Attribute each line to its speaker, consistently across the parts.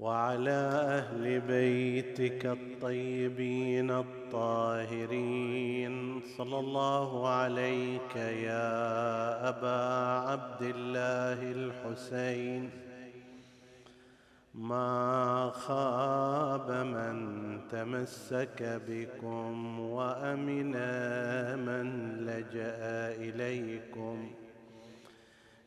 Speaker 1: وعلى أهل بيتك الطيبين الطاهرين. صلى الله عليك يا أبا عبد الله الحسين. ما خاب من تمسك بكم وأمن من لجأ إليكم.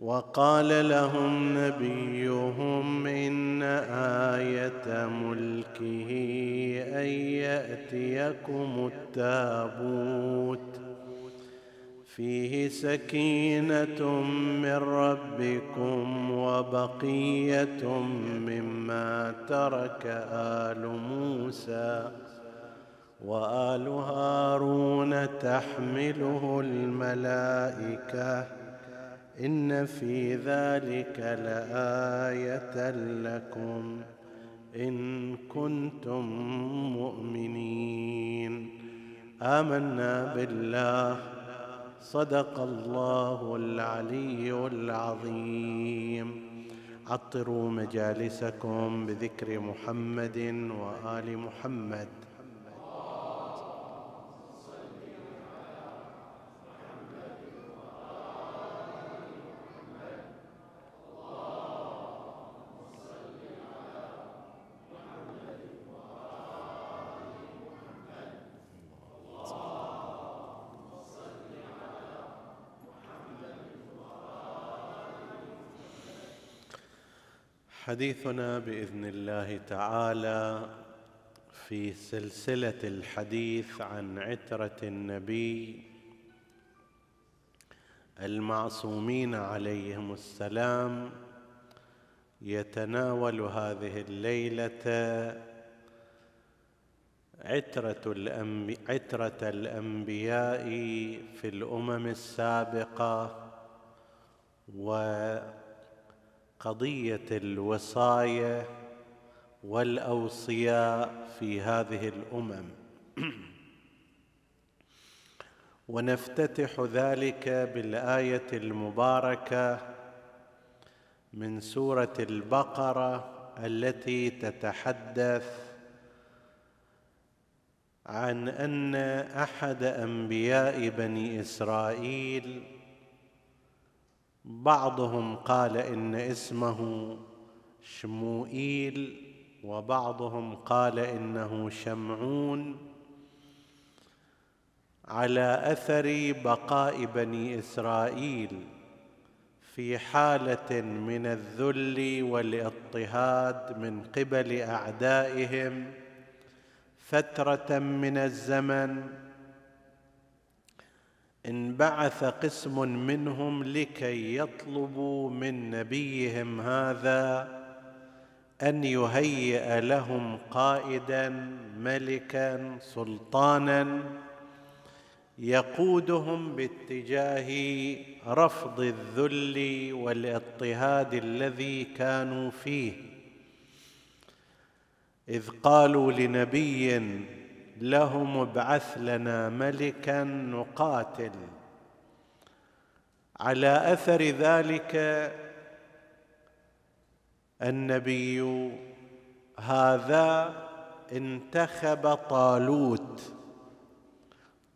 Speaker 1: وقال لهم نبيهم إن آية ملكه أن يأتيكم التابوت. فيه سكينة من ربكم وبقية مما ترك آل موسى وآل هارون تحمله الملائكة إن في ذلك لآية لكم إن كنتم مؤمنين. آمنا بالله. صدق الله العلي العظيم. عطروا مجالسكم بذكر محمد وآل محمد. حديثنا بإذن الله تعالى في سلسلة الحديث عن عترة النبي المعصومين عليهم السلام. يتناول هذه الليلة عترة, الأنبي عترة الأنبياء في الأمم السابقة و قضية الوصايه والأوصياء في هذه الأمم. ونفتتح ذلك بالآية المباركة من سورة البقرة التي تتحدث عن أن أحد أنبياء بني إسرائيل بعضهم قال إن اسمه شموئيل وبعضهم قال إنه شمعون. على أثر بقاء بني إسرائيل في حالة من الذل والاضطهاد من قبل أعدائهم فترة من الزمن انبعث قسم منهم لكي يطلبوا من نبيهم هذا أن يهيئ لهم قائدا ملكا سلطانا. يقودهم باتجاه رفض الذل والاضطهاد الذي كانوا فيه. إذ قالوا لنبي لهم ابعث لنا ملكا نقاتل. على أثر ذلك النبي هذا انتخب طالوت.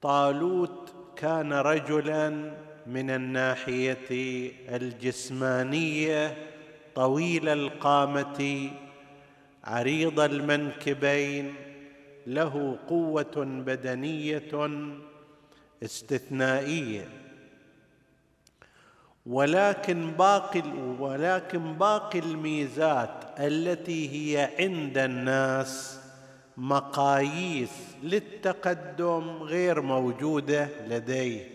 Speaker 1: طالوت كان رجلا من الناحية الجسمانية طويل القامة عريض المنكبين له قوة بدنية استثنائية. ولكن باقي ولكن باقي الميزات التي هي عند الناس مقاييس للتقدم غير موجودة لديه.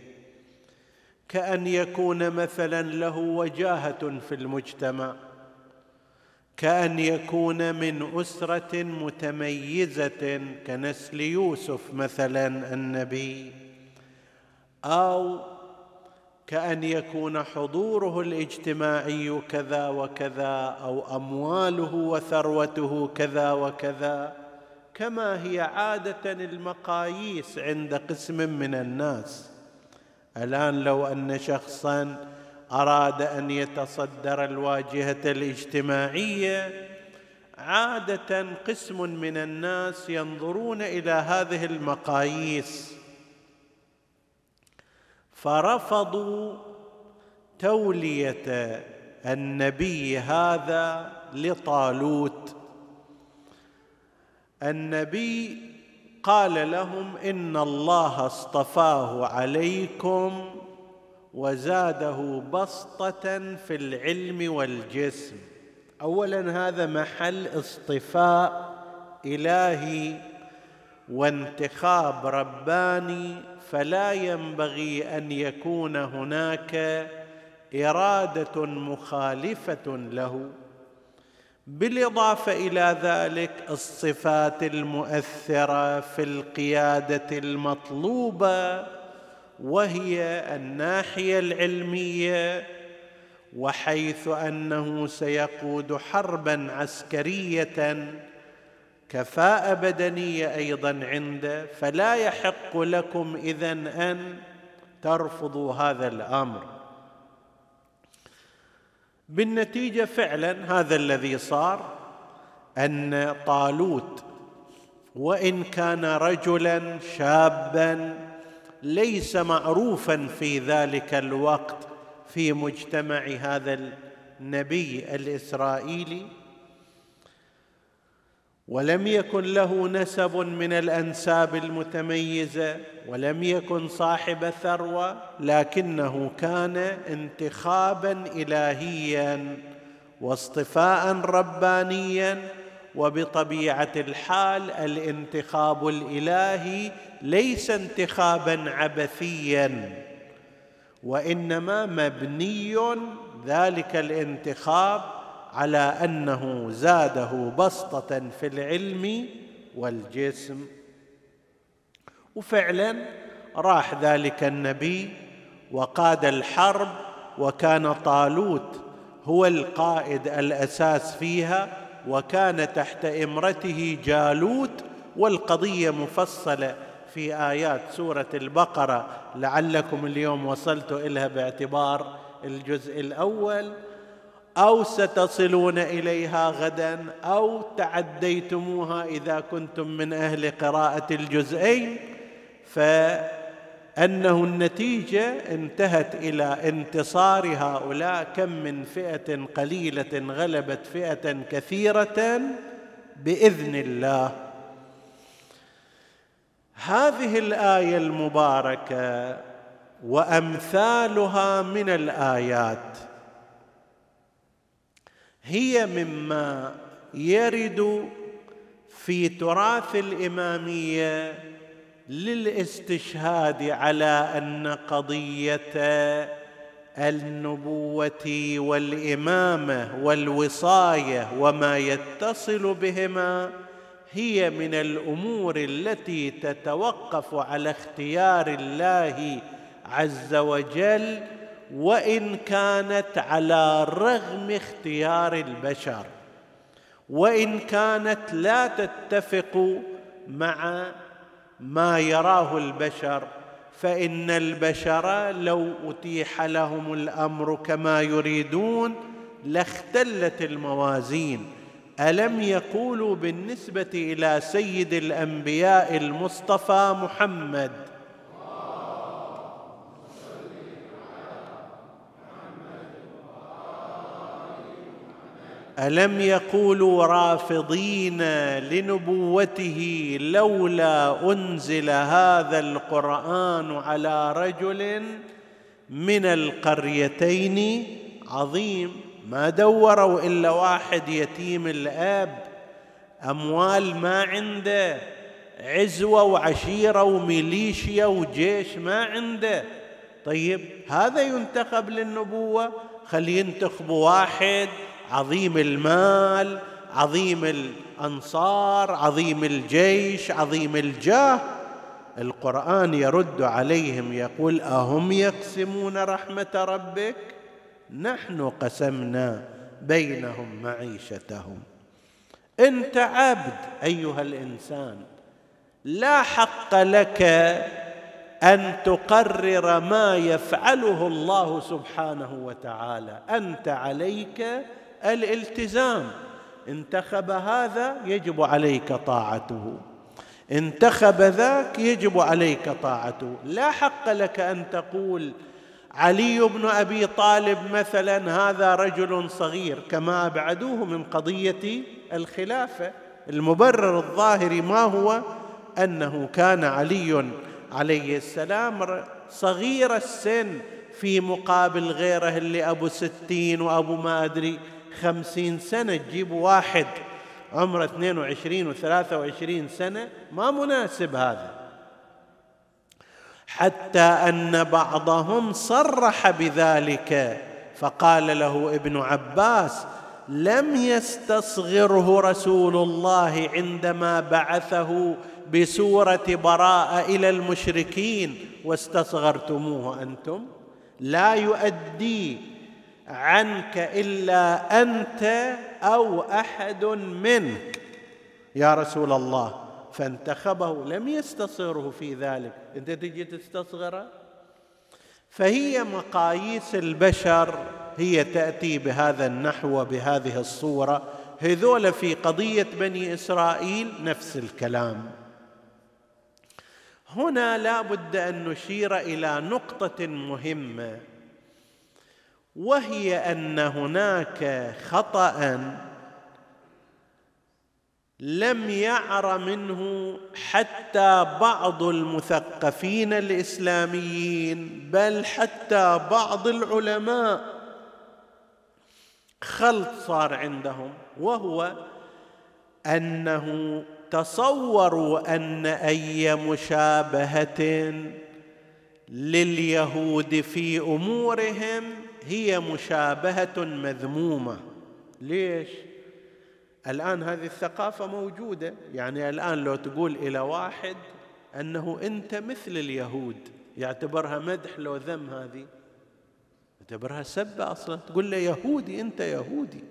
Speaker 1: كأن يكون مثلا له وجاهة في المجتمع. كأن يكون من أسرة متميزة كنسل يوسف مثلا النبي أو كأن يكون حضوره الاجتماعي كذا وكذا أو أمواله وثروته كذا وكذا كما هي عادة المقاييس عند قسم من الناس. الآن لو أن شخصا أراد أن يتصدر الواجهة الاجتماعية عادة قسم من الناس ينظرون إلى هذه المقاييس. فرفضوا تولية النبي هذا لطالوت. النبي قال لهم إن الله اصطفاه عليكم وزاده بسطة في العلم والجسم. اولا هذا محل اصطفاء إلهي وانتخاب رباني فلا ينبغي أن يكون هناك إرادة مخالفة له. بالإضافة إلى ذلك الصفات المؤثرة في القيادة المطلوبة وهي الناحية العلمية وحيث أنه سيقود حربا عسكرية كفاءة بدنية أيضا عنده فلا يحق لكم إذن أن ترفضوا هذا الأمر. بالنتيجة فعلا هذا الذي صار أن طالوت وإن كان رجلا شابا ليس معروفا في ذلك الوقت في مجتمع هذا النبي الإسرائيلي ولم يكن له نسب من الأنساب المتميزة ولم يكن صاحب ثروة لكنه كان انتخابا الهيا واصطفاء ربانيا وبطبيعة الحال الانتخاب الإلهي ليس انتخابا عبثيا وإنما مبني ذلك الانتخاب على أنه زاده بسطة في العلم والجسم. وفعلا راح ذلك النبي وقاد الحرب وكان طالوت هو القائد الأساس فيها وكان تحت إمرته جالوت والقضية مفصلة في آيات سورة البقرة. لعلكم اليوم وصلتوا إليها باعتبار الجزء الأول. أو ستصلون إليها غدا أو تعديتموها إذا كنتم من أهل قراءة الجزئين. فانه النتيجة انتهت إلى انتصار هؤلاء كم من فئة قليلة غلبت فئة كثيرة بإذن الله. هذه الآية المباركة وأمثالها من الآيات هي مما يرد في تراث الإمامية للاستشهاد على أن قضية النبوة والإمامة والوصاية وما يتصل بهما هي من الأمور التي تتوقف على اختيار الله عز وجل وإن كانت على رغم اختيار البشر وإن كانت لا تتفق مع ما يراه البشر فإن البشر لو أتيح لهم الأمر كما يريدون لاختلت الموازين. ألم يقولوا بالنسبة إلى سيد الأنبياء المصطفى محمد؟ ألم يقولوا رافضين لنبوته لولا أنزل هذا القرآن على رجل من القريتين عظيم؟ ما دوروا إلا واحد يتيم الآب أموال ما عنده عزوة وعشيرة وميليشيا وجيش ما عنده. طيب هذا ينتخب للنبوة؟ خلي ينتخبوا واحد عظيم المال عظيم الأنصار عظيم الجيش عظيم الجاه. القرآن يرد عليهم يقول أهم يقسمون رحمة ربك؟ نحن قسمنا بينهم معيشتهم. أنت عبد أيها الإنسان لا حق لك أن تقرر ما يفعله الله سبحانه وتعالى. أنت عليك الالتزام. انتخب هذا يجب عليك طاعته. انتخب ذاك يجب عليك طاعته. لا حق لك أن تقول علي بن أبي طالب مثلا هذا رجل صغير كما أبعدوه من قضية الخلافة. المبرر الظاهري ما هو؟ أنه كان علي عليه السلام صغير السن في مقابل غيره اللي ابو ستين وأبو ما أدري. خمسين سنة تجيب واحد. عمره اثنين وعشرين وثلاثة وعشرين سنة ما مناسب هذا. حتى أن بعضهم صرح بذلك فقال له ابن عباس لم يستصغره رسول الله عندما بعثه بسورة براءة إلى المشركين واستصغرتموه أنتم؟ لا يؤدي عنك إلا أنت أو أحد منك. يا رسول الله فانتخبه لم يستصغره في ذلك. أنت تجي تستصغره؟ فهي مقاييس البشر هي تأتي بهذا النحو وبهذه الصورة. هذول في قضية بني إسرائيل نفس الكلام. هنا لا بد أن نشير إلى نقطة مهمة. وهي أن هناك خطأ لم يعر منه حتى بعض المثقفين الإسلاميين بل حتى بعض العلماء. خلط صار عندهم وهو أنه تصوروا أن أي مشابهة لليهود في أمورهم هي مشابهة مذمومة. ليش؟ الآن هذه الثقافة موجودة. يعني الآن لو تقول إلى واحد أنه أنت مثل اليهود يعتبرها مدح لو ذم هذه. يعتبرها سبه أصلا. تقول له يهودي أنت يهودي.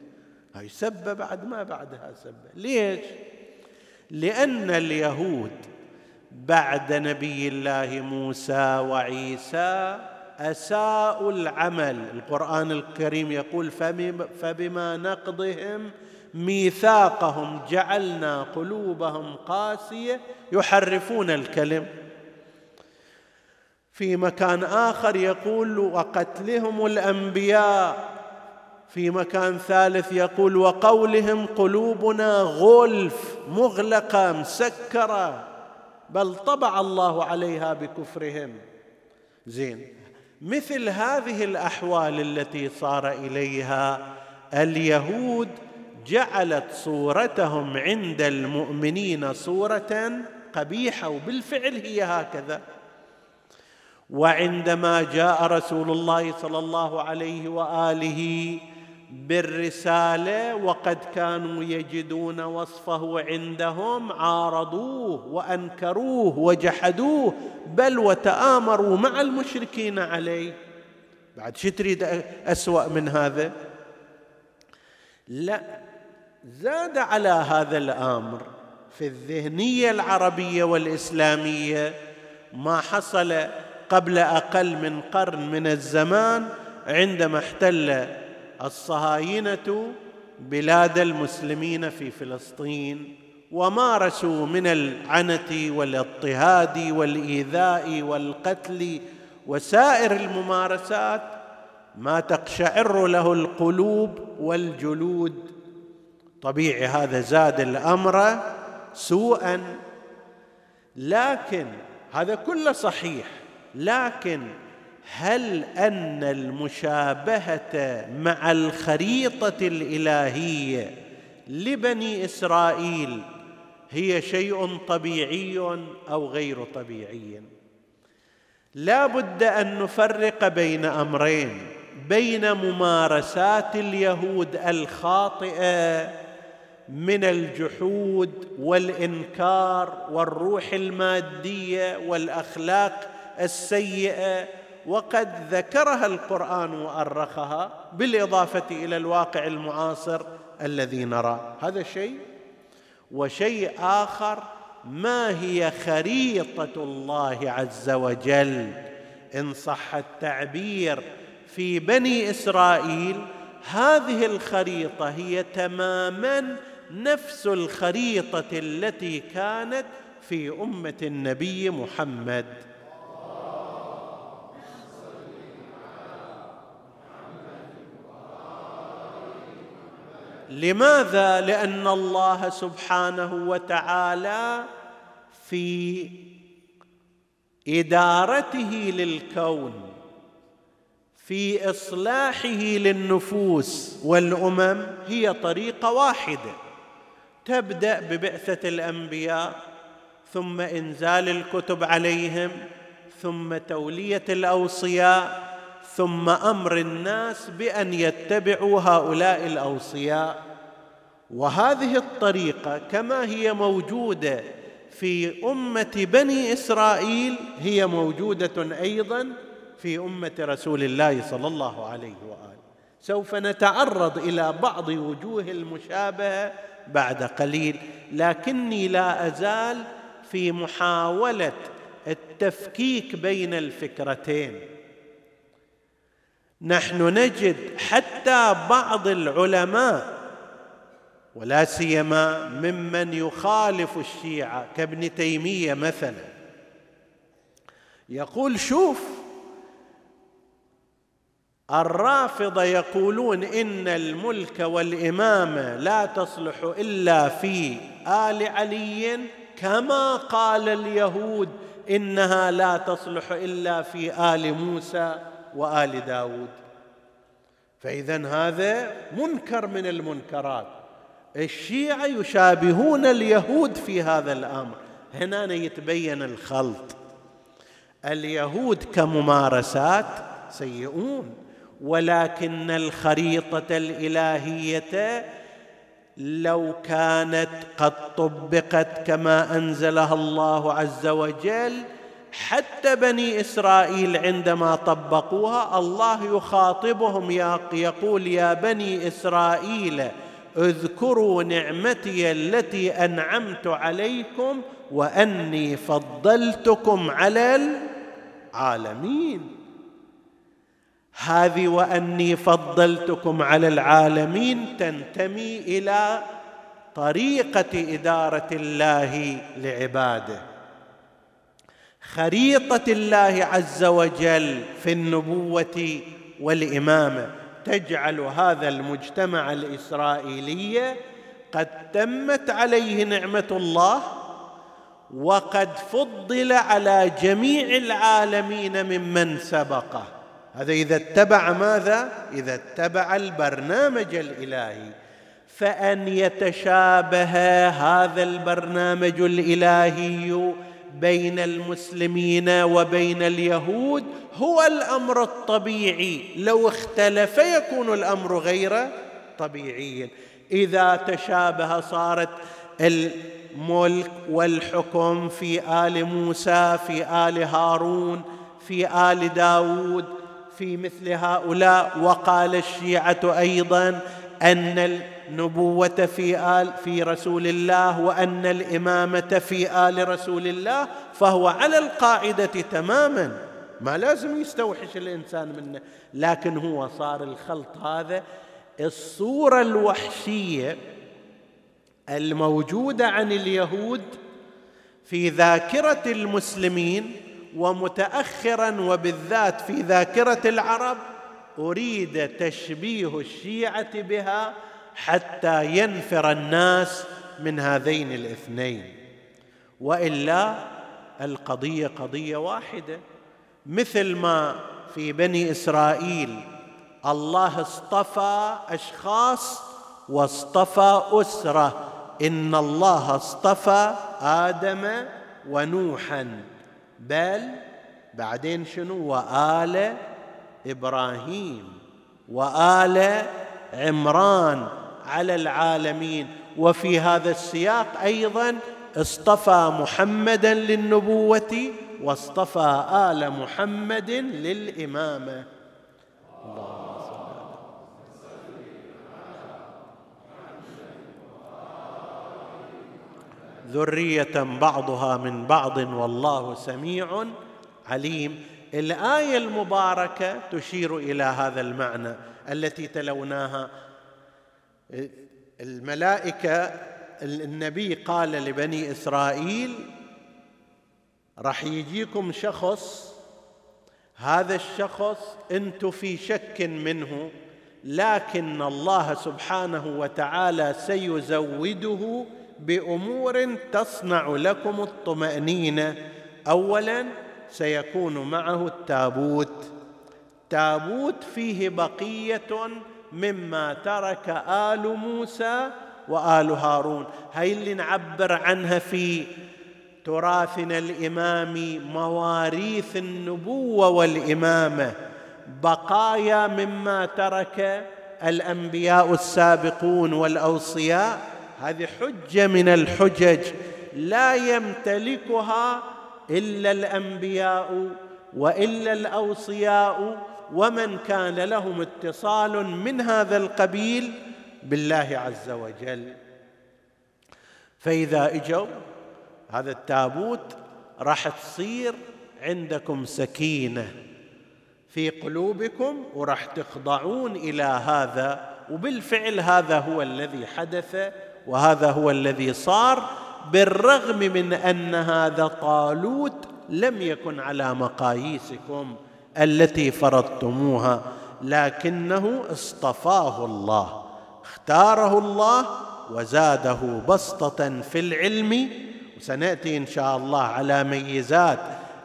Speaker 1: هاي سبه بعد ما بعدها سبه ليش؟ لأن اليهود بعد نبي الله موسى وعيسى اساءوا العمل. القرآن الكريم يقول فبما نقضهم ميثاقهم جعلنا قلوبهم قاسية. يحرفون الكلم. في مكان آخر يقول وقتلهم الأنبياء. في مكان ثالث يقول وقولهم قلوبنا غلف مغلقة مسكرة بل طبع الله عليها بكفرهم. زين. مثل هذه الأحوال التي صار إليها اليهود جعلت صورتهم عند المؤمنين صورة قبيحة وبالفعل هي هكذا. وعندما جاء رسول الله صلى الله عليه وآله بالرسالة وقد كانوا يجدون وصفه عندهم عارضوه وأنكروه وجحدوه بل وتآمروا مع المشركين عليه. بعد شو تريد أسوأ من هذا؟ لا زاد على هذا الأمر في الذهنية العربية والإسلامية. ما حصل قبل أقل من قرن من الزمان عندما احتل الصهاينة بلاد المسلمين في فلسطين ومارسوا من العنت والاضطهاد والإيذاء والقتل وسائر الممارسات ما تقشعر له القلوب والجلود. طبيعي هذا زاد الأمر سوءا. لكن هذا كله صحيح لكن هل أن المشابهة مع الخريطة الإلهية لبني إسرائيل هي شيء طبيعي أو غير طبيعي؟ لا بد أن نفرق بين أمرين بين ممارسات اليهود الخاطئة من الجحود والإنكار والروح المادية والأخلاق السيئة وقد ذكرها القرآن وأرخها بالإضافة إلى الواقع المعاصر الذي نراه هذا شيء وشيء آخر ما هي خريطة الله عز وجل. إن صح التعبير في بني إسرائيل هذه الخريطة هي تماما نفس الخريطة التي كانت في أمة النبي محمد. لماذا؟ لأن الله سبحانه وتعالى في إدارته للكون في إصلاحه للنفوس والأمم هي طريقة واحدة. تبدأ ببعثة الأنبياء ثم إنزال الكتب عليهم ثم تولية الأوصياء ثم أمر الناس بأن يتبعوا هؤلاء الأوصياء. وهذه الطريقة كما هي موجودة في أمة بني إسرائيل هي موجودة أيضا في أمة رسول الله صلى الله عليه وآله. سوف نتعرض إلى بعض وجوه المشابهة بعد قليل لكني لا أزال في محاولة التفكيك بين الفكرتين. نحن نجد حتى بعض العلماء ولا سيما ممن يخالف الشيعة كابن تيمية مثلا يقول شوف الرافضة يقولون إن الملك والامامه لا تصلح إلا في آل علي كما قال اليهود إنها لا تصلح إلا في آل موسى. وآل داود. فاذا هذا منكر من المنكرات. الشيعة يشابهون اليهود في هذا الأمر. هنا يتبين الخلط. اليهود كممارسات سيئون ولكن الخريطة الإلهية لو كانت قد طبقت كما أنزلها الله عز وجل حتى بني إسرائيل عندما طبقوها الله يخاطبهم يقول يا بني إسرائيل اذكروا نعمتي التي أنعمت عليكم وأني فضلتكم على العالمين. هذه وأني فضلتكم على العالمين تنتمي إلى طريقة إدارة الله لعباده. خريطة الله عز وجل في النبوة والإمامة. تجعل هذا المجتمع الإسرائيلي قد تمت عليه نعمة الله وقد فضل على جميع العالمين ممن سبقه. هذا إذا اتبع ماذا؟ إذا اتبع البرنامج الإلهي. فأن يتشابه هذا البرنامج الإلهي بين المسلمين وبين اليهود هو الأمر الطبيعي. لو اختلف يكون الأمر غير طبيعي. إذا تشابه صارت الملك والحكم في آل موسى في آل هارون في آل داود في مثل هؤلاء وقال الشيعة أيضا أن النبوة في آل في رسول الله وأن الإمامة في آل رسول الله فهو على القاعدة تماما. ما لازم يستوحش الإنسان منه لكن هو صار الخلط هذا. الصورة الوحشية الموجودة عن اليهود في ذاكرة المسلمين ومتاخرا وبالذات في ذاكرة العرب أريد تشبيه الشيعة بها حتى ينفر الناس من هذين الاثنين. وإلا القضية قضية واحدة. مثل ما في بني إسرائيل الله اصطفى أشخاص واصطفى أسرة. إن الله اصطفى آدم ونوحا. بل بعدين شنو؟ وآل إبراهيم وآل عمران على العالمين. وفي هذا السياق أيضا اصطفى محمدا للنبوة واصطفى آل محمد للإمامة. ذرية بعضها من بعض والله سميع عليم. الآية المباركة تشير إلى هذا المعنى التي تلوناها. الملائكة النبي قال لبني إسرائيل راح يجيكم شخص هذا الشخص أنتم في شك منه لكن الله سبحانه وتعالى سيزوده بأمور تصنع لكم الطمأنينة. اولا سيكون معه التابوت. تابوت فيه بقية مما ترك آل موسى وآل هارون. هاي اللي نعبر عنها في تراثنا الإمامي مواريث النبوة والإمامة. بقايا مما ترك الأنبياء السابقون والأوصياء. هذه حجة من الحجج. لا يمتلكها إلا الأنبياء وإلا الأوصياء ومن كان لهم اتصال من هذا القبيل بالله عز وجل. فإذا إجوا هذا التابوت راح تصير عندكم سكينة في قلوبكم وراح تخضعون إلى هذا وبالفعل هذا هو الذي حدث وهذا هو الذي صار. بالرغم من أن هذا طالوت لم يكن على مقاييسكم التي فرضتموها لكنه اصطفاه الله اختاره الله وزاده بسطة في العلم. وسنأتي إن شاء الله على ميزات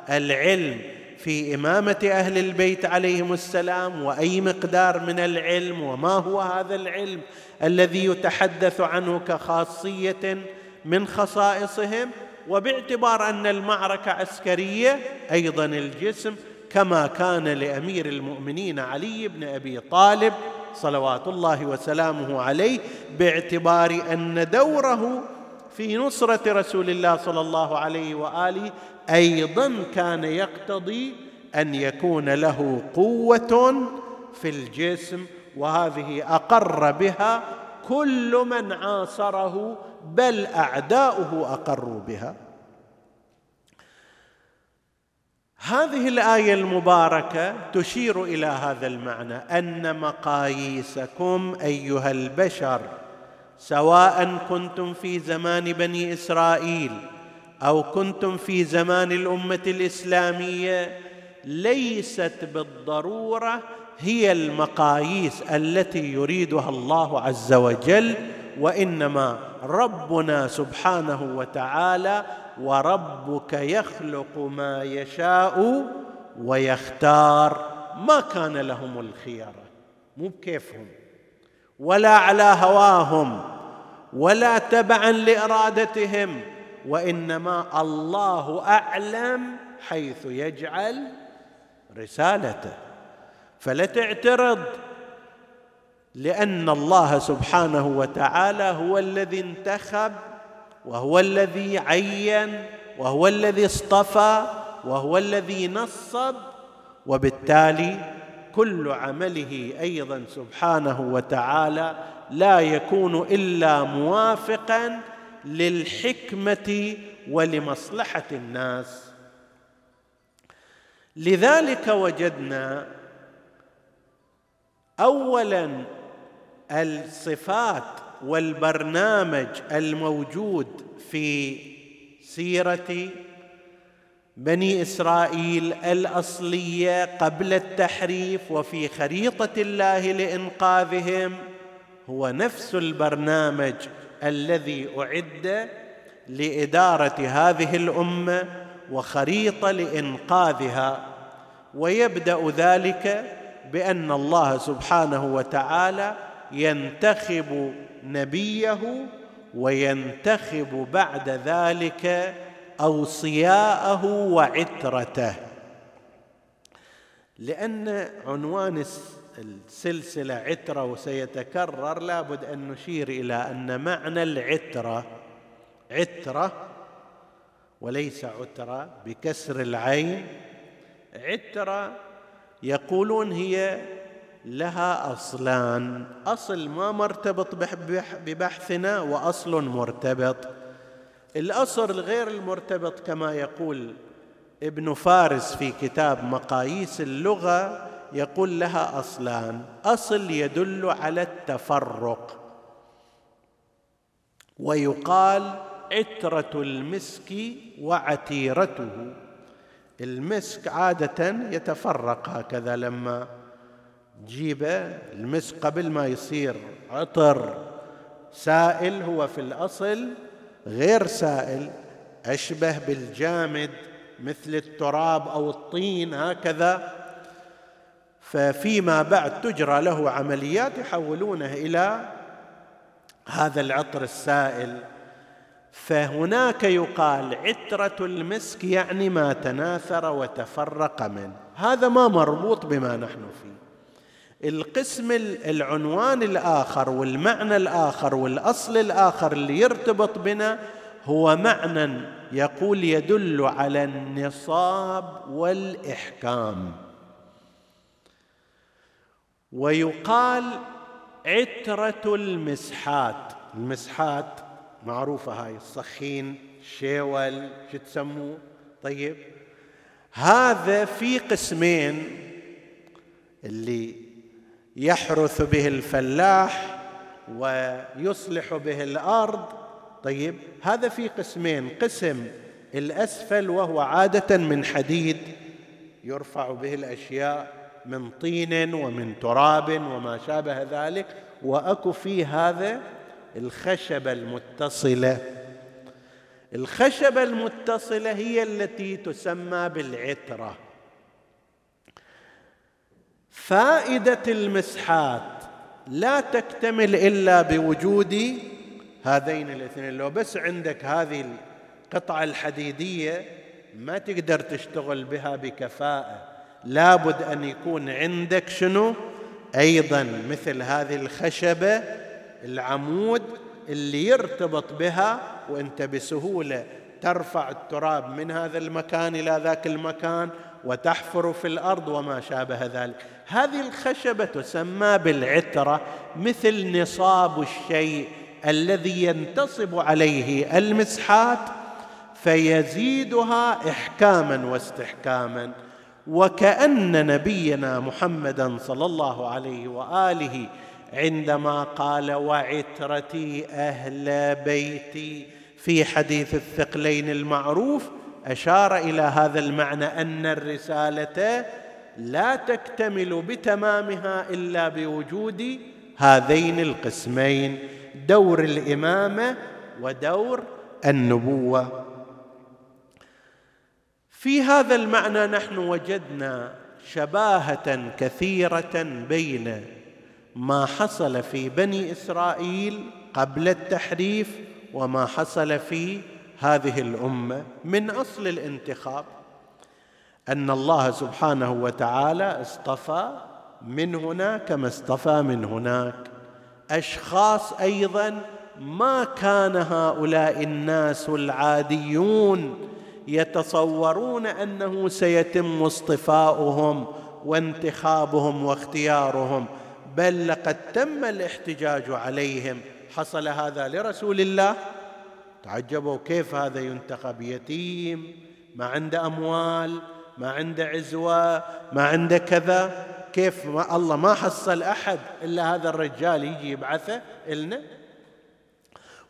Speaker 1: العلم في إمامة أهل البيت عليهم السلام وأي مقدار من العلم وما هو هذا العلم الذي يتحدث عنه كخاصية. من خصائصهم وباعتبار أن المعركة عسكرية أيضا الجسم كما كان لأمير المؤمنين علي بن أبي طالب صلوات الله وسلامه عليه باعتبار أن دوره في نصرة رسول الله صلى الله عليه وآله أيضا كان يقتضي أن يكون له قوة في الجسم وهذه أقر بها كل من عاصره بل أعداؤه أقروا بها. هذه الآية المباركة تشير إلى هذا المعنى أن مقاييسكم أيها البشر سواء كنتم في زمان بني إسرائيل أو كنتم في زمان الأمة الإسلامية ليست بالضرورة هي المقاييس التي يريدها الله عز وجل وإنما ربنا سبحانه وتعالى وربك يخلق ما يشاء ويختار. ما كان لهم الخيره مو بكيفهم. ولا على هواهم. ولا تبعا لإرادتهم. وإنما الله أعلم حيث يجعل رسالته. فلا تعترض. لأن الله سبحانه وتعالى هو الذي انتخب وهو الذي عين وهو الذي اصطفى وهو الذي نصب وبالتالي كل عمله أيضا سبحانه وتعالى لا يكون إلا موافقا للحكمة ولمصلحة الناس. لذلك وجدنا اولا الصفات والبرنامج الموجود في سيرة بني إسرائيل الأصلية قبل التحريف وفي خريطة الله لإنقاذهم هو نفس البرنامج الذي أعد لإدارة هذه الأمة وخريطة لإنقاذها. ويبدأ ذلك بأن الله سبحانه وتعالى ينتخب نبيه وينتخب بعد ذلك أوصياءه وعترته. لأن عنوان السلسلة عترة وسيتكرر لابد أن نشير إلى أن معنى العترة عترة وليس عترة بكسر العين عترة يقولون هي لها أصلان. أصل ما مرتبط ببحثنا وأصل مرتبط. الأصل الغير المرتبط كما يقول ابن فارس في كتاب مقاييس اللغة يقول لها أصلان. أصل يدل على التفرق. ويقال عترة المسك وعتيرته. المسك عادة يتفرق هكذا لما جيبه المسك قبل ما يصير عطر. سائل هو في الأصل غير سائل أشبه بالجامد مثل التراب أو الطين هكذا. ففيما بعد تجرى له عمليات يحولونه إلى هذا العطر السائل. فهناك يقال عترة المسك يعني ما تناثر وتفرق منه. هذا ما مربوط بما نحن فيه. القسم العنوان الآخر والمعنى الآخر والأصل الآخر اللي يرتبط بنا هو معنى يقول يدل على النصاب والإحكام. ويقال عترة المسحات. المسحات معروفة هاي الصخين شيول شو تسموه؟ طيب. هذا في قسمين اللي يحرث به الفلاح ويصلح به الأرض. طيب هذا في قسمين. قسم الأسفل وهو عادة من حديد يرفع به الأشياء من طين ومن تراب وما شابه ذلك. وأكو في هذا الخشبة المتصلة. الخشبة المتصلة هي التي تسمى بالعتره فائدة المسحات لا تكتمل إلا بوجود هذين الاثنين. لو بس عندك هذه القطعة الحديدية ما تقدر تشتغل بها بكفاءة. لابد أن يكون عندك شنو؟ أيضا مثل هذه الخشبة العمود اللي يرتبط بها وانت بسهوله ترفع التراب من هذا المكان إلى ذاك المكان وتحفر في الأرض وما شابه ذلك. هذه الخشبة تسمى بالعترة مثل نصاب الشيء الذي ينتصب عليه المسحات فيزيدها إحكاما واستحكاما. وكأن نبينا محمدا صلى الله عليه وآله عندما قال وعترتي أهل بيتي في حديث الثقلين المعروف أشار إلى هذا المعنى أن الرسالة لا تكتمل بتمامها إلا بوجود هذين القسمين دور الإمامة ودور النبوة. في هذا المعنى نحن وجدنا شباهة كثيرة بين ما حصل في بني إسرائيل قبل التحريف وما حصل في هذه الأمة من أصل الانتخاب. أن الله سبحانه وتعالى اصطفى من هنا كما اصطفى من هناك. أشخاص أيضا ما كان هؤلاء الناس العاديون يتصورون أنه سيتم اصطفاؤهم وانتخابهم واختيارهم بل لقد تم الاحتجاج عليهم. حصل هذا لرسول الله؟ تعجبوا كيف هذا ينتخب يتيم ما عنده أموال ما عنده عزوة ما عنده كذا. كيف ما الله ما حصل أحد إلا هذا الرجال يجي يبعثه إلنا.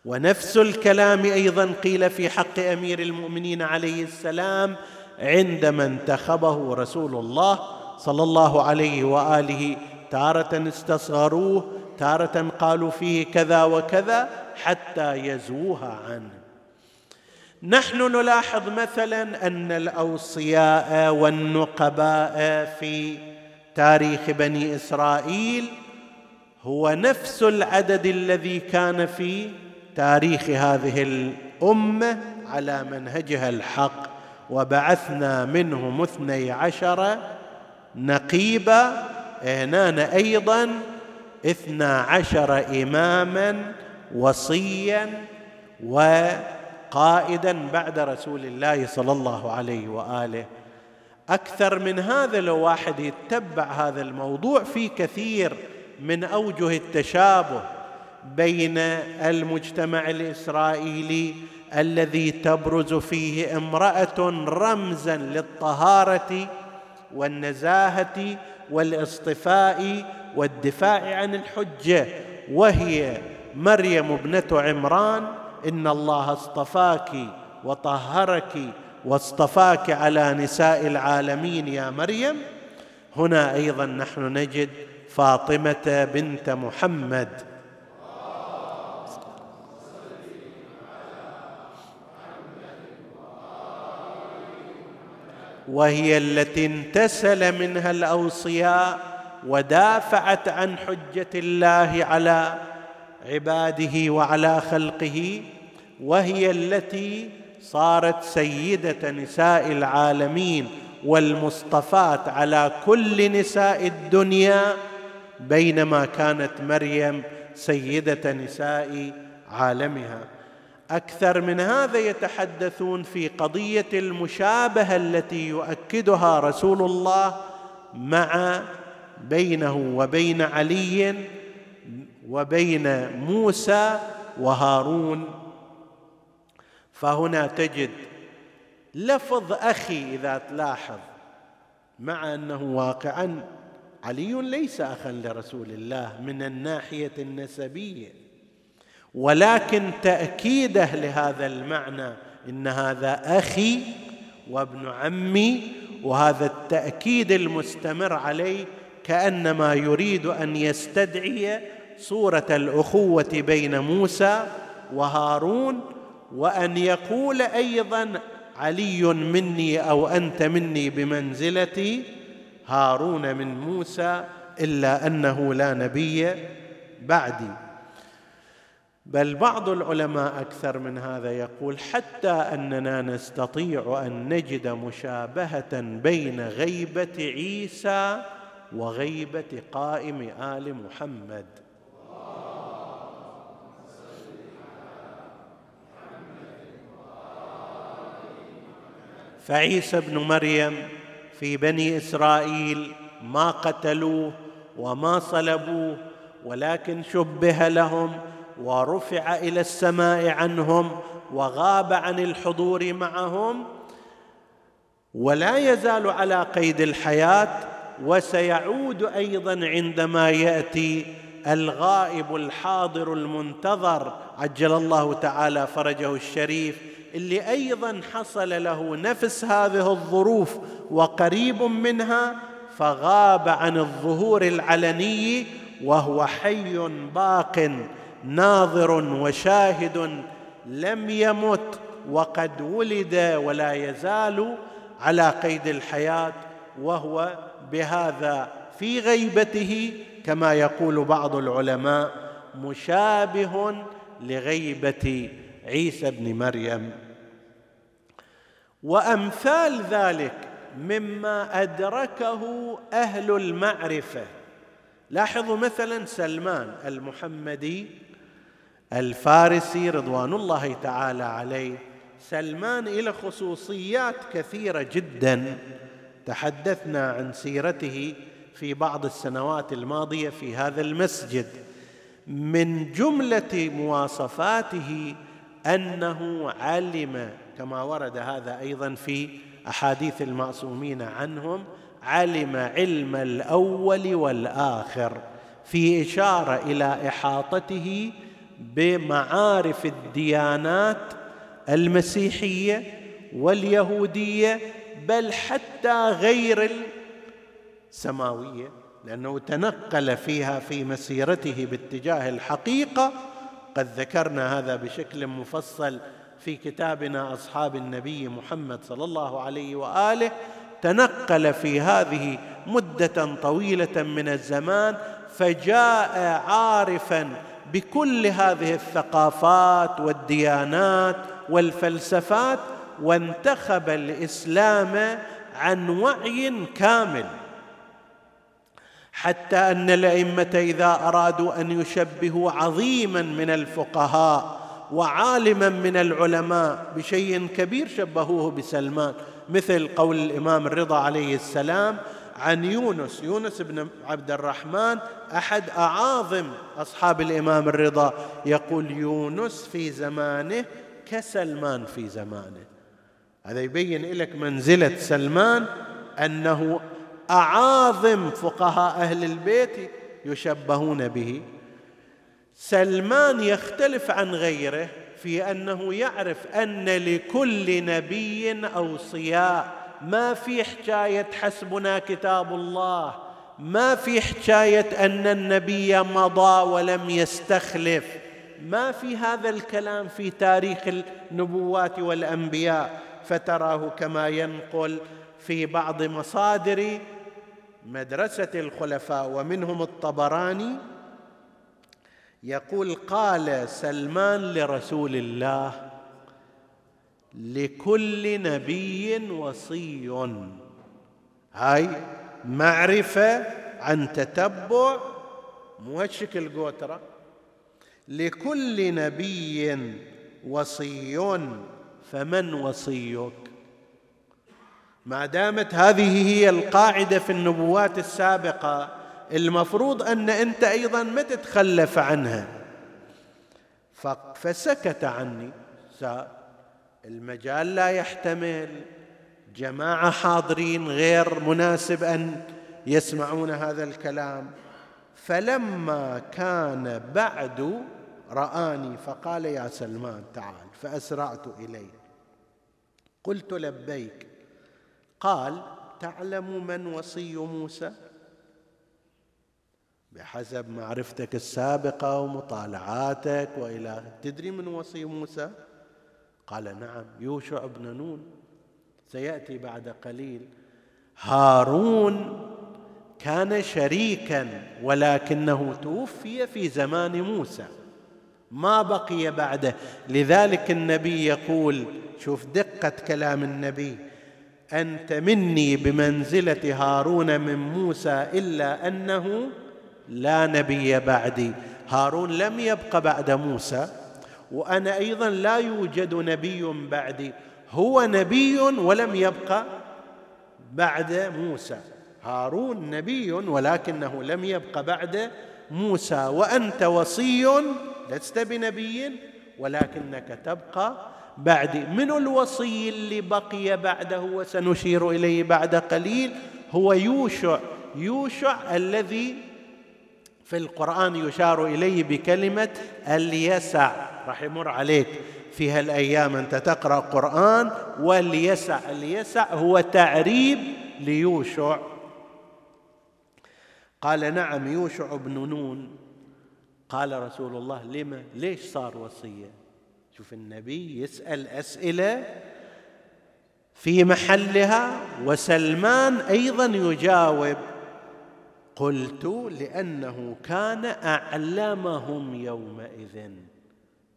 Speaker 1: ونفس الكلام أيضا قيل في حق أمير المؤمنين عليه السلام عندما انتخبه رسول الله صلى الله عليه وآله. تارة استصغروه تارة قالوا فيه كذا وكذا حتى يزوها عنه. نحن نلاحظ مثلا أن الأوصياء والنقباء في تاريخ بني إسرائيل هو نفس العدد الذي كان في تاريخ هذه الأمة على منهجها الحق. وبعثنا منهم اثني عشر نقيبا هنان أيضا اثنا عشر اماما وصيا وقائدا بعد رسول الله صلى الله عليه وآله. أكثر من هذا لو واحد يتبع هذا الموضوع في كثير من أوجه التشابه بين المجتمع الإسرائيلي الذي تبرز فيه امرأة رمزا للطهارة والنزاهة والاصطفاء والدفاع عن الحجة وهي مريم ابنة عمران إن الله اصطفاك وطهرك واصطفاك على نساء العالمين يا مريم. هنا أيضا نحن نجد فاطمة بنت محمد. وهي التي انتسل منها الأوصياء ودافعت عن حجة الله على عباده وعلى خلقه. وهي التي صارت سيدة نساء العالمين والمصطفات على كل نساء الدنيا بينما كانت مريم سيدة نساء عالمها. أكثر من هذا يتحدثون في قضية المشابهة التي يؤكدها رسول الله مع بينه وبين علي وبين موسى وهارون فهنا تجد لفظ أخي إذا تلاحظ مع أنه واقعا علي ليس اخا لرسول الله من الناحية النسبية ولكن تأكيده لهذا المعنى إن هذا أخي وابن عمي وهذا التأكيد المستمر عليه كأنما يريد أن يستدعي صورة الأخوة بين موسى وهارون وأن يقول أيضا علي مني أو أنت مني بمنزله هارون من موسى إلا أنه لا نبي بعدي. بل بعض العلماء أكثر من هذا يقول حتى أننا نستطيع أن نجد مشابهة بين غيبة عيسى وغيبة قائم آل محمد. فعيسى ابن مريم في بني إسرائيل ما قتلوه وما صلبوه ولكن شبه لهم ورفع إلى السماء عنهم وغاب عن الحضور معهم. ولا يزال على قيد الحياة وسيعود أيضا عندما يأتي الغائب الحاضر المنتظر. عجل الله تعالى فرجه الشريف اللي أيضا حصل له نفس هذه الظروف وقريب منها فغاب عن الظهور العلني وهو حي باق ناظر وشاهد لم يمت وقد ولد ولا يزال على قيد الحياة وهو بهذا في غيبته كما يقول بعض العلماء مشابه لغيبة عيسى ابن مريم. وأمثال ذلك مما أدركه أهل المعرفة. لاحظوا مثلا سلمان المحمدي الفارسي رضوان الله تعالى عليه. سلمان له خصوصيات كثيرة جدا. تحدثنا عن سيرته في بعض السنوات الماضية في هذا المسجد. من جملة مواصفاته أنه علم كما ورد هذا أيضا في أحاديث المعصومين عنهم علم علم الأول والآخر في إشارة إلى إحاطته بمعارف الديانات المسيحية واليهودية بل حتى غير السماوية لأنه تنقل فيها في مسيرته باتجاه الحقيقة قد ذكرنا هذا بشكل مفصل في كتابنا أصحاب النبي محمد صلى الله عليه وآله تنقل في هذه مدة طويلة من الزمان فجاء عارفا بكل هذه الثقافات والديانات والفلسفات وانتخب الإسلام عن وعي كامل. حتى أن الأئمة إذا أرادوا أن يشبهوا عظيما من الفقهاء وعالما من العلماء بشيء كبير شبهوه بسلمان مثل قول الإمام الرضا عليه السلام عن يونس يونس بن عبد الرحمن أحد أعاظم أصحاب الإمام الرضا يقول يونس في زمانه كسلمان في زمانه. هذا يبين لك منزلة سلمان أنه أعاظم فقهاء أهل البيت يشبهون به. سلمان يختلف عن غيره في أنه يعرف أن لكل نبي أوصياء. ما في حكاية حسبنا كتاب الله. ما في حكاية أن النبي مضى ولم يستخلف. ما في هذا الكلام في تاريخ النبوات والأنبياء. فتراه كما ينقل في بعض مصادر مدرسة الخلفاء ومنهم الطبراني يقول قال سلمان لرسول الله لكل نبي وصي هاي معرفة عن تتبع مو شكل قوتره لكل نبي وصي فمن وصيك؟ ما دامت هذه هي القاعدة في النبوات السابقة المفروض أن أنت أيضا ما تتخلف عنها. فسكت عني المجال لا يحتمل جماعة حاضرين غير مناسب أن يسمعون هذا الكلام. فلما كان بعد رآني فقال يا سلمان تعال فأسرعت إليه. قلت لبيك قال تعلم من وصي موسى؟ بحسب معرفتك السابقة ومطالعاتك وإلى تدري من وصي موسى؟ قال نعم يوشع بن نون. سيأتي بعد قليل هارون كان شريكا ولكنه توفي في زمان موسى. ما بقي بعده؟ لذلك النبي يقول شوف دقة كلام النبي. أنت مني بمنزلة هارون من موسى إلا أنه لا نبي بعدي. هارون لم يبق بعد موسى وأنا أيضا لا يوجد نبي بعدي. هو نبي ولم يبق بعد موسى. هارون نبي ولكنه لم يبق بعد موسى. وأنت وصي لست بنبي ولكنك تبقى بعدي من الوصي اللي بقي بعده وسنشير إليه بعد قليل هو يوشع. يوشع الذي في القرآن يشار إليه بكلمة اليسع. راح يمر عليك في هالأيام أنت تقرأ قرآن واليسع. اليسع هو تعريب ليوشع. قال نعم يوشع بن نون. قال رسول الله لما؟ ليش صار وصية؟ شوف النبي يسأل أسئلة في محلها وسلمان أيضا يجاوب قلت لأنه كان أعلمهم يومئذ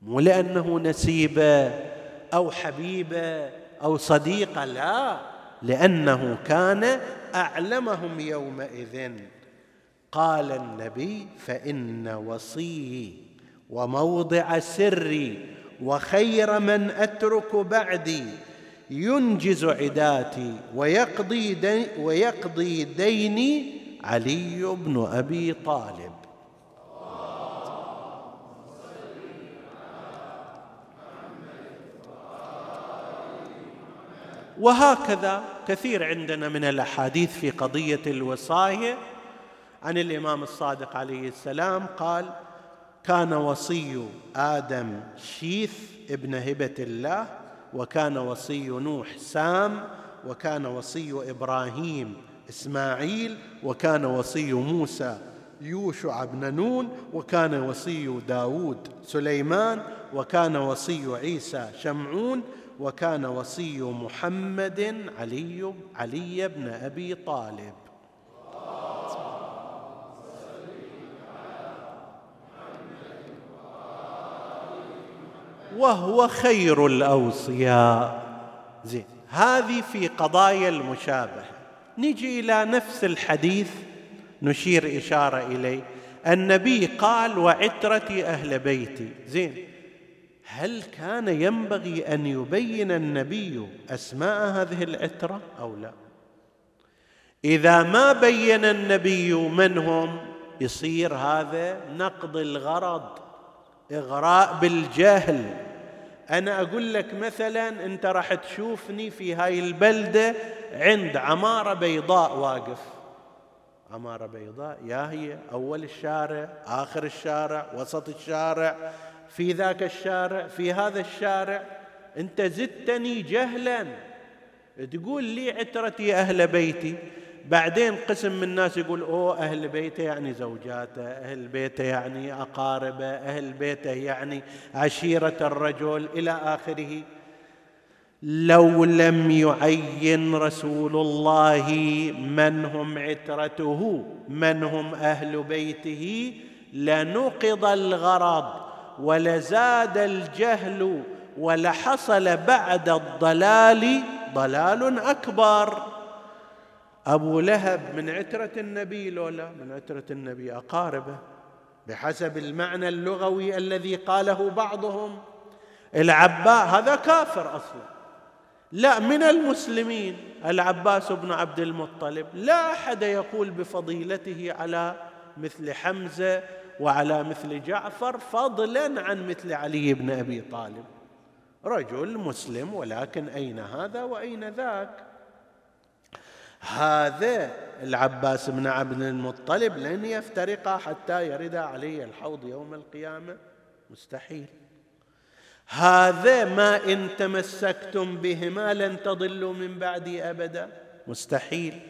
Speaker 1: مو لأنه نسيبه أو حبيبه أو صديقه لا لأنه كان أعلمهم يومئذ. قال النبي فإن وصيي وموضع سري وخير من أترك بعدي ينجز عداتي ويقضي, دي ويقضي ديني علي بن أبي طالب. وهكذا كثير عندنا من الأحاديث في قضية الوصاية. عن الإمام الصادق عليه السلام قال كان وصي آدم شيث ابن هبة الله وكان وصي نوح سام وكان وصي إبراهيم إسماعيل وكان وصي موسى يوشع بن نون وكان وصي داود سليمان وكان وصي عيسى شمعون وكان وصي محمد علي علي بن أبي طالب. وهو خير الأوصياء. زين هذه في قضايا المشابهة. نجي إلى نفس الحديث نشير إشارة إليه. النبي قال وعترتي أهل بيتي. زين هل كان ينبغي أن يبين النبي أسماء هذه العترة أو لا؟ إذا ما بين النبي من هم يصير هذا نقض الغرض. إغراء بالجهل. أنا أقول لك مثلا أنت راح تشوفني في هاي البلدة عند عمارة بيضاء واقف. عمارة بيضاء يا هي أول الشارع آخر الشارع وسط الشارع في ذاك الشارع في هذا الشارع. أنت زدتني جهلا. تقول لي عترتي أهل بيتي. بعدين قسم من الناس يقول أوه أهل بيته يعني زوجاته أهل بيته يعني أقاربه أهل بيته يعني عشيرة الرجل إلى آخره. لو لم يعين رسول الله من هم عترته من هم أهل بيته لنقض الغرض ولزاد الجهل ولحصل بعد الضلال ضلال أكبر. أبو لهب من عترة النبي لولا من عترة النبي أقاربه بحسب المعنى اللغوي الذي قاله بعضهم. العباء هذا كافر أصلا. لا من المسلمين. العباس بن عبد المطلب لا أحد يقول بفضيلته على مثل حمزة وعلى مثل جعفر فضلا عن مثل علي بن أبي طالب. رجل مسلم ولكن أين هذا وأين ذاك؟ هذا العباس بن عبد المطلب لن يفترقا حتى يرد علي الحوض يوم القيامة. مستحيل. هذا ما إن تمسكتم بهما لن تضلوا من بعدي أبدا. مستحيل.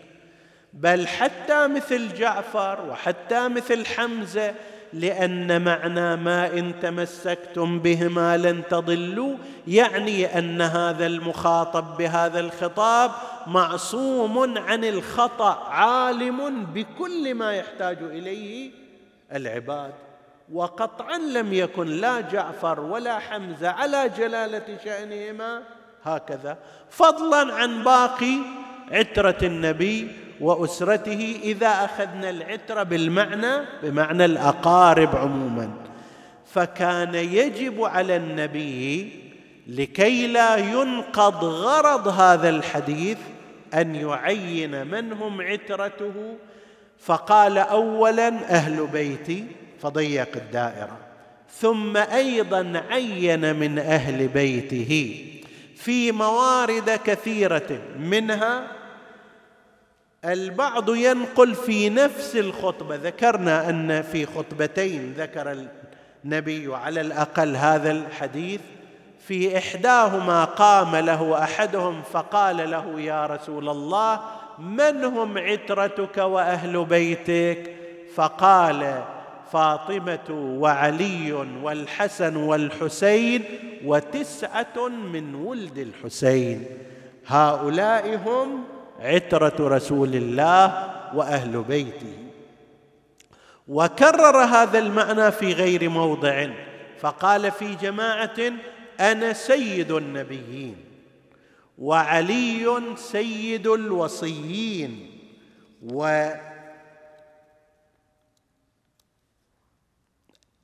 Speaker 1: بل حتى مثل جعفر وحتى مثل حمزة لأن معنى ما إن تمسكتم بهما لن تضلوا يعني أن هذا المخاطب بهذا الخطاب معصوم عن الخطأ عالم بكل ما يحتاج إليه العباد. وقطعا لم يكن لا جعفر ولا حمزة على جلالة شأنهما هكذا. فضلا عن باقي عترة النبي وأسرته إذا أخذنا العتره بالمعنى بمعنى الأقارب عموما. فكان يجب على النبي لكي لا ينقض غرض هذا الحديث أن يعين من هم عترته. فقال اولا أهل بيتي فضيق الدائرة. ثم أيضا عين من أهل بيته في موارد كثيرة منها البعض ينقل في نفس الخطبة. ذكرنا أن في خطبتين ذكر النبي على الأقل هذا الحديث. في إحداهما قام له أحدهم فقال له يا رسول الله من هم عترتك وأهل بيتك? فقال فاطمة وعلي والحسن والحسين وتسعة من ولد الحسين. هؤلاء هم عترة رسول الله وأهل بيته. وكرر هذا المعنى في غير موضع فقال في جماعة أنا سيد النبيين وعلي سيد الوصيين. و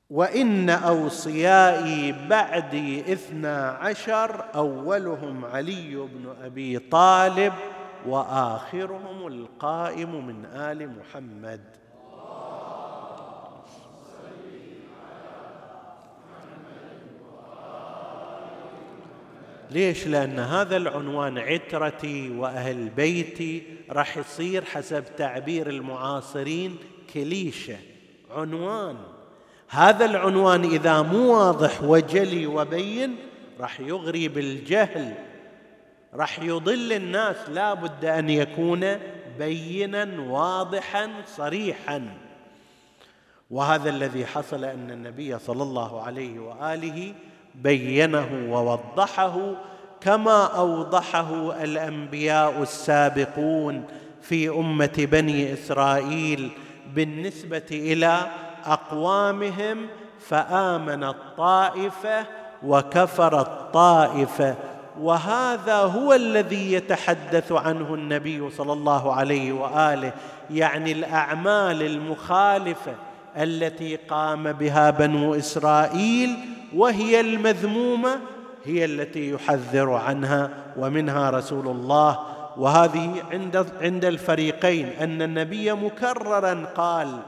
Speaker 1: وإن أوصيائي بعدي اثنا عشر أولهم علي بن أبي طالب وآخرهم القائم من آل محمد. ليش؟ لأن هذا العنوان عترتي وأهل بيتي راح يصير حسب تعبير المعاصرين كليشة. عنوان. هذا العنوان إذا مو واضح وجلي وبين راح يغري بالجهل راح يضل الناس لا بد أن يكون بينا واضحا صريحا. وهذا الذي حصل أن النبي صلى الله عليه وآله بينه ووضحه كما أوضحه الأنبياء السابقون في أمة بني إسرائيل بالنسبة إلى أقوامهم فآمن الطائفة وكفر الطائفة وهذا هو الذي يتحدث عنه النبي صلى الله عليه وآله يعني الأعمال المخالفة التي قام بها بنو إسرائيل وهي المذمومة هي التي يحذر عنها ومنها رسول الله. وهذه عند عند الفريقين أن النبي مكررا قال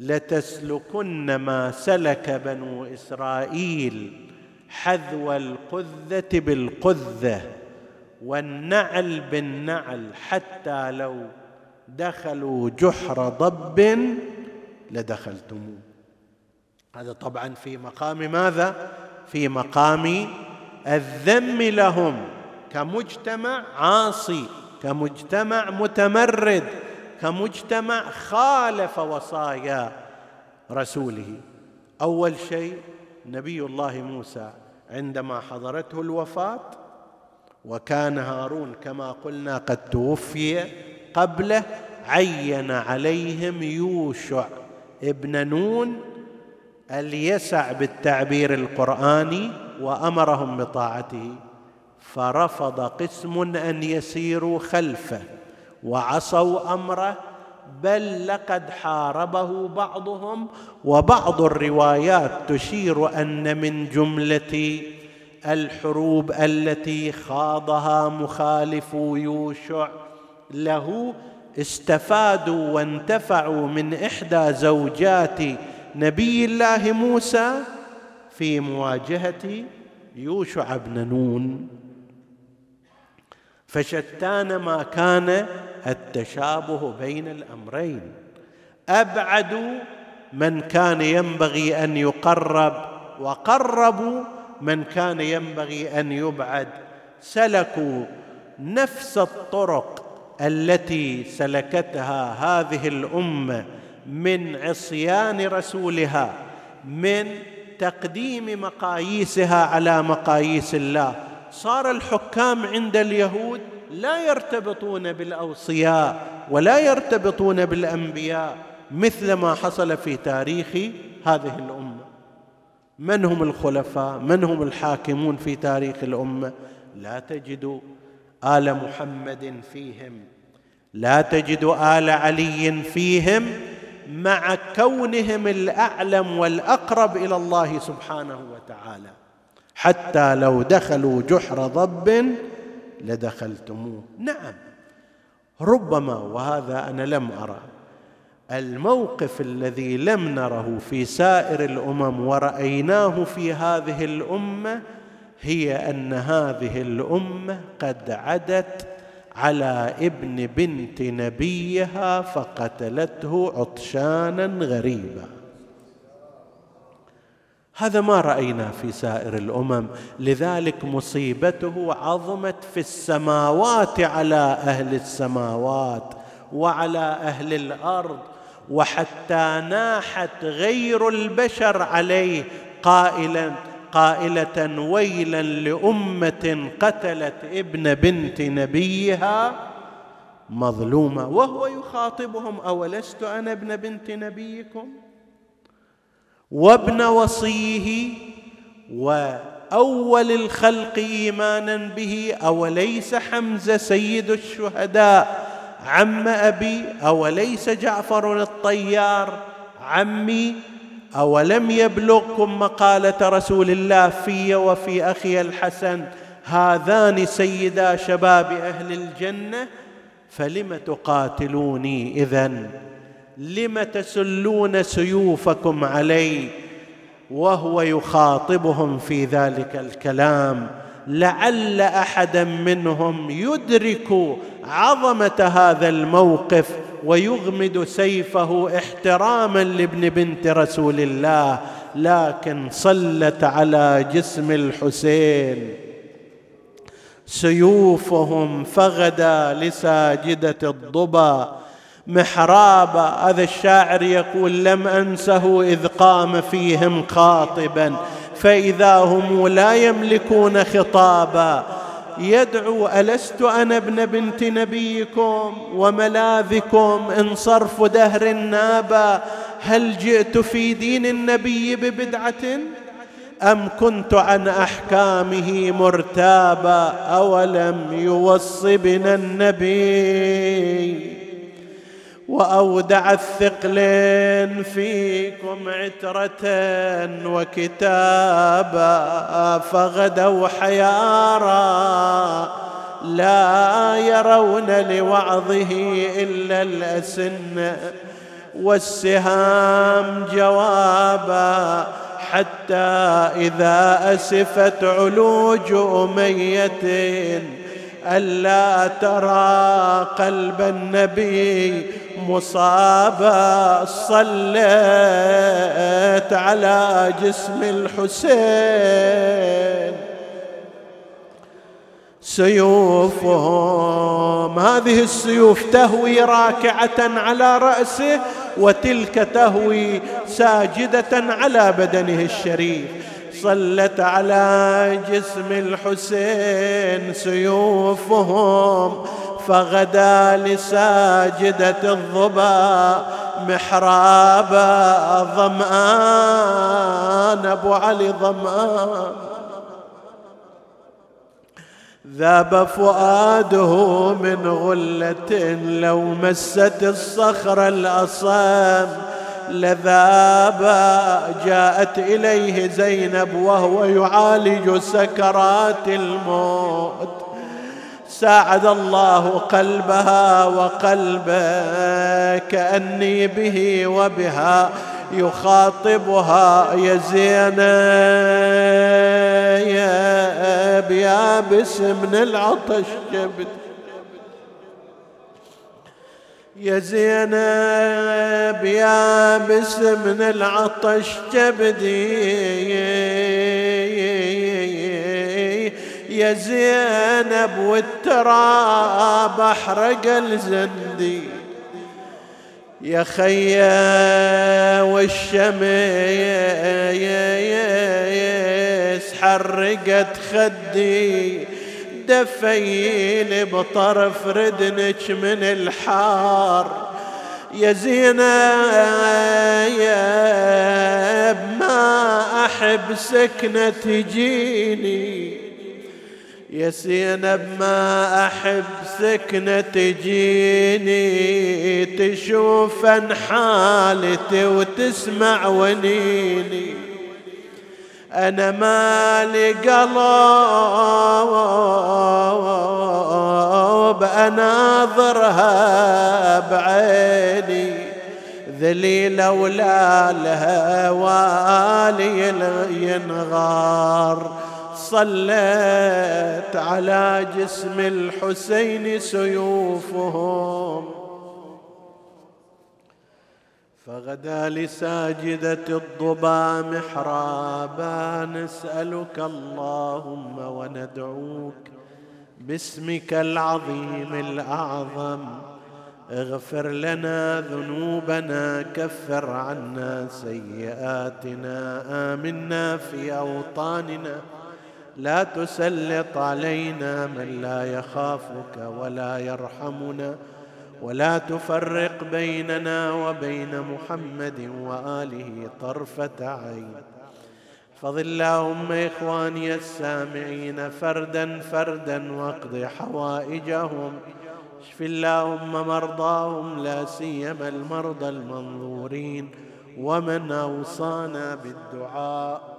Speaker 1: لتسلكن ما سلك بنو إسرائيل حذو القذة بالقذة والنعل بالنعل حتى لو دخلوا جحر ضب لدخلتموه هذا طبعا في مقام ماذا؟ في مقام الذم لهم. كمجتمع عاصي كمجتمع متمرد كمجتمع خالف وصايا رسوله. أول شيء نبي الله موسى عندما حضرته الوفاة وكان هارون كما قلنا قد توفي قبله عين عليهم يوشع ابن نون اليسع بالتعبير القرآني وأمرهم بطاعته. فرفض قسم أن يسيروا خلفه وعصوا أمره بل لقد حاربه بعضهم وبعض الروايات تشير أن من جملة الحروب التي خاضها مخالفو يوشع. له استفادوا وانتفعوا من إحدى زوجات نبي الله موسى في مواجهة يوشع بن نون. فشتان ما كان التشابه بين الأمرين. ابعدوا من كان ينبغي أن يقرب وقربوا من كان ينبغي أن يبعد. سلكوا نفس الطرق التي سلكتها هذه الأمة من عصيان رسولها من تقديم مقاييسها على مقاييس الله. صار الحكام عند اليهود لا يرتبطون بالأوصياء ولا يرتبطون بالأنبياء مثل ما حصل في تاريخ هذه الأمة. من هم الخلفاء؟ من هم الحاكمون في تاريخ الأمة؟ لا تجد آل محمد فيهم. لا تجد آل علي فيهم مع كونهم الأعلم والأقرب إلى الله سبحانه وتعالى. حتى لو دخلوا جحر ضب لدخلتموه. نعم. ربما وهذا أنا لم أرى. الموقف الذي لم نره في سائر الأمم ورأيناه في هذه الأمة هي أن هذه الأمة قد عدت على ابن بنت نبيها فقتلته عطشانا غريبا. هذا ما رأينا في سائر الأمم. لذلك مصيبته عظمت في السماوات على أهل السماوات وعلى أهل الأرض وحتى ناحت غير البشر عليه قائلا قائلة ويلا لأمة قتلت ابن بنت نبيها مظلومة. وهو يخاطبهم أولست أنا ابن بنت نبيكم؟ وابن وصيه وأول الخلق إيمانا به أوليس حمزه سيد الشهداء؟ عم أبي أوليس جعفر الطيار؟ عمي أولم يبلغكم مقالة رسول الله في وفي أخي الحسن؟ هذان سيدا شباب أهل الجنة فلم تقاتلوني إذن؟ لم تسلون سيوفكم علي وهو يخاطبهم في ذلك الكلام. لعل احدا منهم يدرك عظمة هذا الموقف ويغمد سيفه احتراما لابن بنت رسول الله لكن صلت على جسم الحسين. سيوفهم فغدا لساجدة الضبا محرابا هذا الشاعر يقول لم أنسه إذ قام فيهم خاطبا. فإذا هم لا يملكون خطابا يدعو ألست أنا ابن بنت نبيكم؟ وملاذكم إن صرف دهر نابا هل جئت في دين النبي ببدعة؟ أم كنت عن أحكامه مرتابا؟ أولم يوص بنا النبي؟ وأودع الثقلين فيكم عترة وكتابا فغدوا حيارا لا يرون لوعظه إلا الأسن والسهام جوابا حتى إذا أسفت علوج أمية ألا ترى قلب النبي مصابا صليت على جسم الحسين. سيوفهم هذه السيوف تهوي راكعة على رأسه وتلك تهوي ساجدة على بدنه الشريف. صلت على جسم الحسين سيوفهم. فغدا لساجدة الظبا محرابا ظمآن أبو علي ظمآن. ذاب فؤاده من غلة لو مست الصخر الأصام لذاب جاءت إليه زينب وهو يعالج سكرات الموت. ساعد الله قلبها وقلبه كأني به وبها يخاطبها يا زينب يا باسم من العطش. جبت يا زينب يا باسم من العطش. جبدي يا زينب والتراب أحرق الزندي. يا خيا والشمس حرقت خدي. دفيل بطرف ردنك من الحار. يا زينب ما أحب سكنة تجيني يا زينب ما أحب سكنة تجيني تشوف حالتي وتسمع ونيني. أنا مالي قلب أناظرها بعيني. ذليلة ولا لها والي ينغار. صلت على جسم الحسين سيوفهم. فغدا لساجدة الضبا محرابا نسألك اللهم وندعوك باسمك العظيم الأعظم. اغفر لنا ذنوبنا كفر عنا سيئاتنا آمنا في أوطاننا. لا تسلط علينا من لا يخافك ولا يرحمنا ولا تفرق بيننا وبين محمد وآله طرفة عين. فضل اللهم إخواني السامعين فردا فردا واقض حوائجهم. اشف اللهم مرضاهم لا سيما المرضى المنظورين. ومن أوصانا بالدعاء.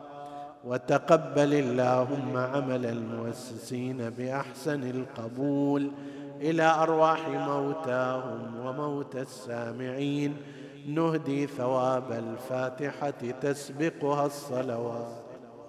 Speaker 1: وتقبل اللهم عمل المؤسسين بأحسن القبول إلى أرواح موتاهم وموتى السامعين. نهدي ثواب الفاتحة تسبقها الصلوات.